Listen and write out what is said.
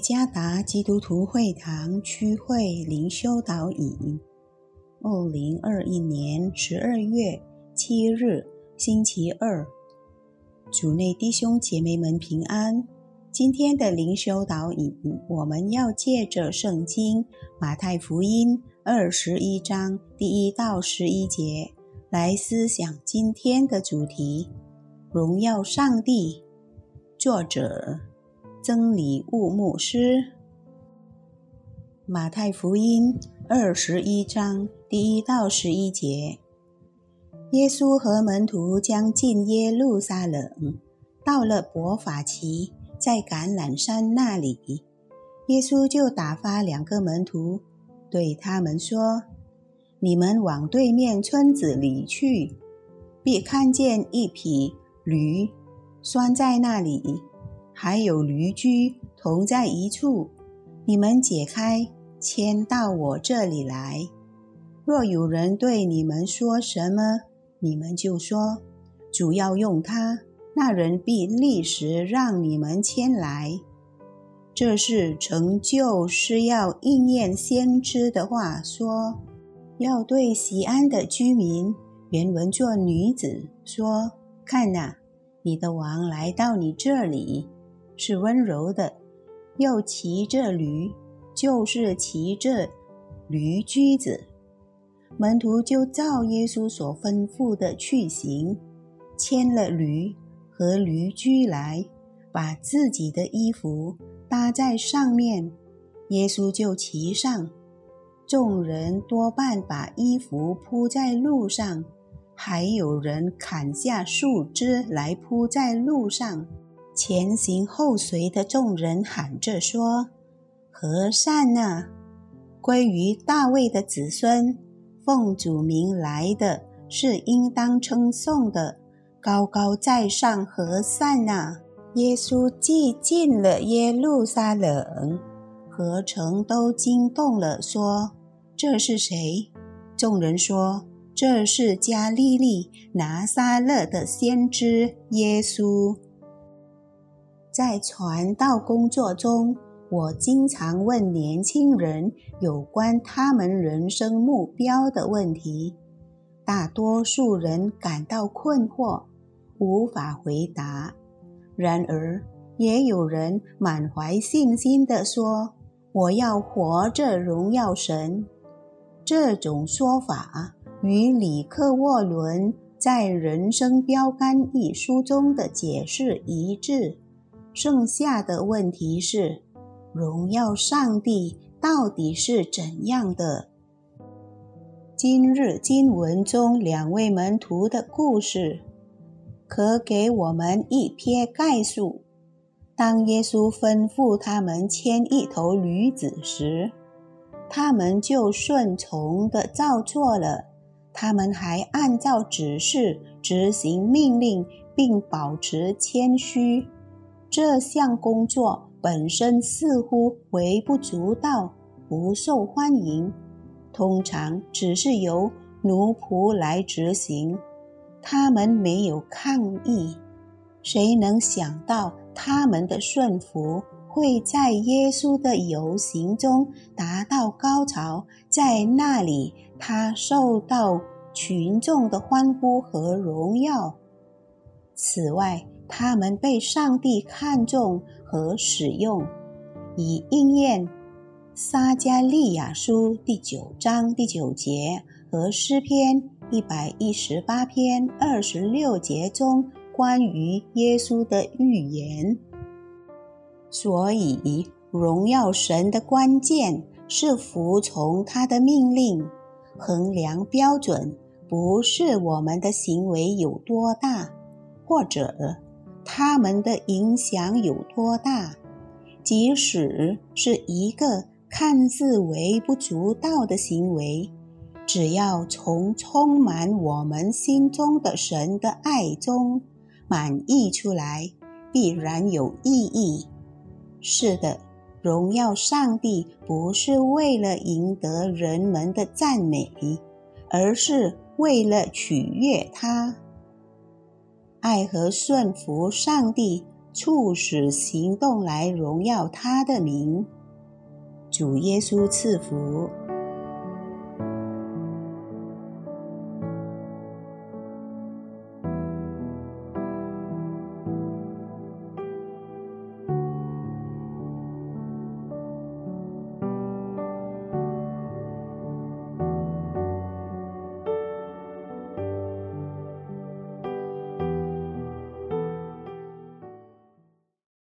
加达基督徒会堂区会灵修导引，二零二一年十二月七日星期二，主内弟兄姐妹们平安。今天的灵修导引，我们要借着圣经马太福音二十一章第一到十一节来思想今天的主题：荣耀上帝。作者。曾礼物牧师，马太福音二十一章第一到十一节，耶稣和门徒将进耶路撒冷，到了伯法奇，在橄榄山那里，耶稣就打发两个门徒，对他们说：“你们往对面村子里去，必看见一匹驴拴在那里。”还有驴驹同在一处，你们解开，牵到我这里来。若有人对你们说什么，你们就说：主要用它，那人必立时让你们牵来。这是成就，是要应验先知的话，说要对西安的居民，原文做女子说：看哪，你的王来到你这里。是温柔的，又骑着驴，就是骑着驴驹子。门徒就照耶稣所吩咐的去行，牵了驴和驴驹来，把自己的衣服搭在上面，耶稣就骑上。众人多半把衣服铺在路上，还有人砍下树枝来铺在路上。前行后随的众人喊着说：“和善呢？归于大卫的子孙，奉主名来的是应当称颂的，高高在上，和善呐！”耶稣既进了耶路撒冷，何城都惊动了，说：“这是谁？”众人说：“这是加利利拿撒勒的先知耶稣。”在传道工作中，我经常问年轻人有关他们人生目标的问题。大多数人感到困惑，无法回答。然而，也有人满怀信心地说：“我要活着荣耀神。”这种说法与里克沃伦在《人生标杆》一书中的解释一致。剩下的问题是：荣耀上帝到底是怎样的？今日经文中两位门徒的故事，可给我们一瞥概述。当耶稣吩咐他们牵一头驴子时，他们就顺从的照做了。他们还按照指示执行命令，并保持谦虚。这项工作本身似乎微不足道，不受欢迎。通常只是由奴仆来执行，他们没有抗议。谁能想到他们的顺服会在耶稣的游行中达到高潮？在那里，他受到群众的欢呼和荣耀。此外，他们被上帝看重和使用，以应验撒加利亚书第九章第九节和诗篇一百一十八篇二十六节中关于耶稣的预言。所以，荣耀神的关键是服从他的命令。衡量标准不是我们的行为有多大，或者。他们的影响有多大？即使是一个看似微不足道的行为，只要从充满我们心中的神的爱中满溢出来，必然有意义。是的，荣耀上帝不是为了赢得人们的赞美，而是为了取悦他。爱和顺服上帝促使行动来荣耀他的名。主耶稣赐福。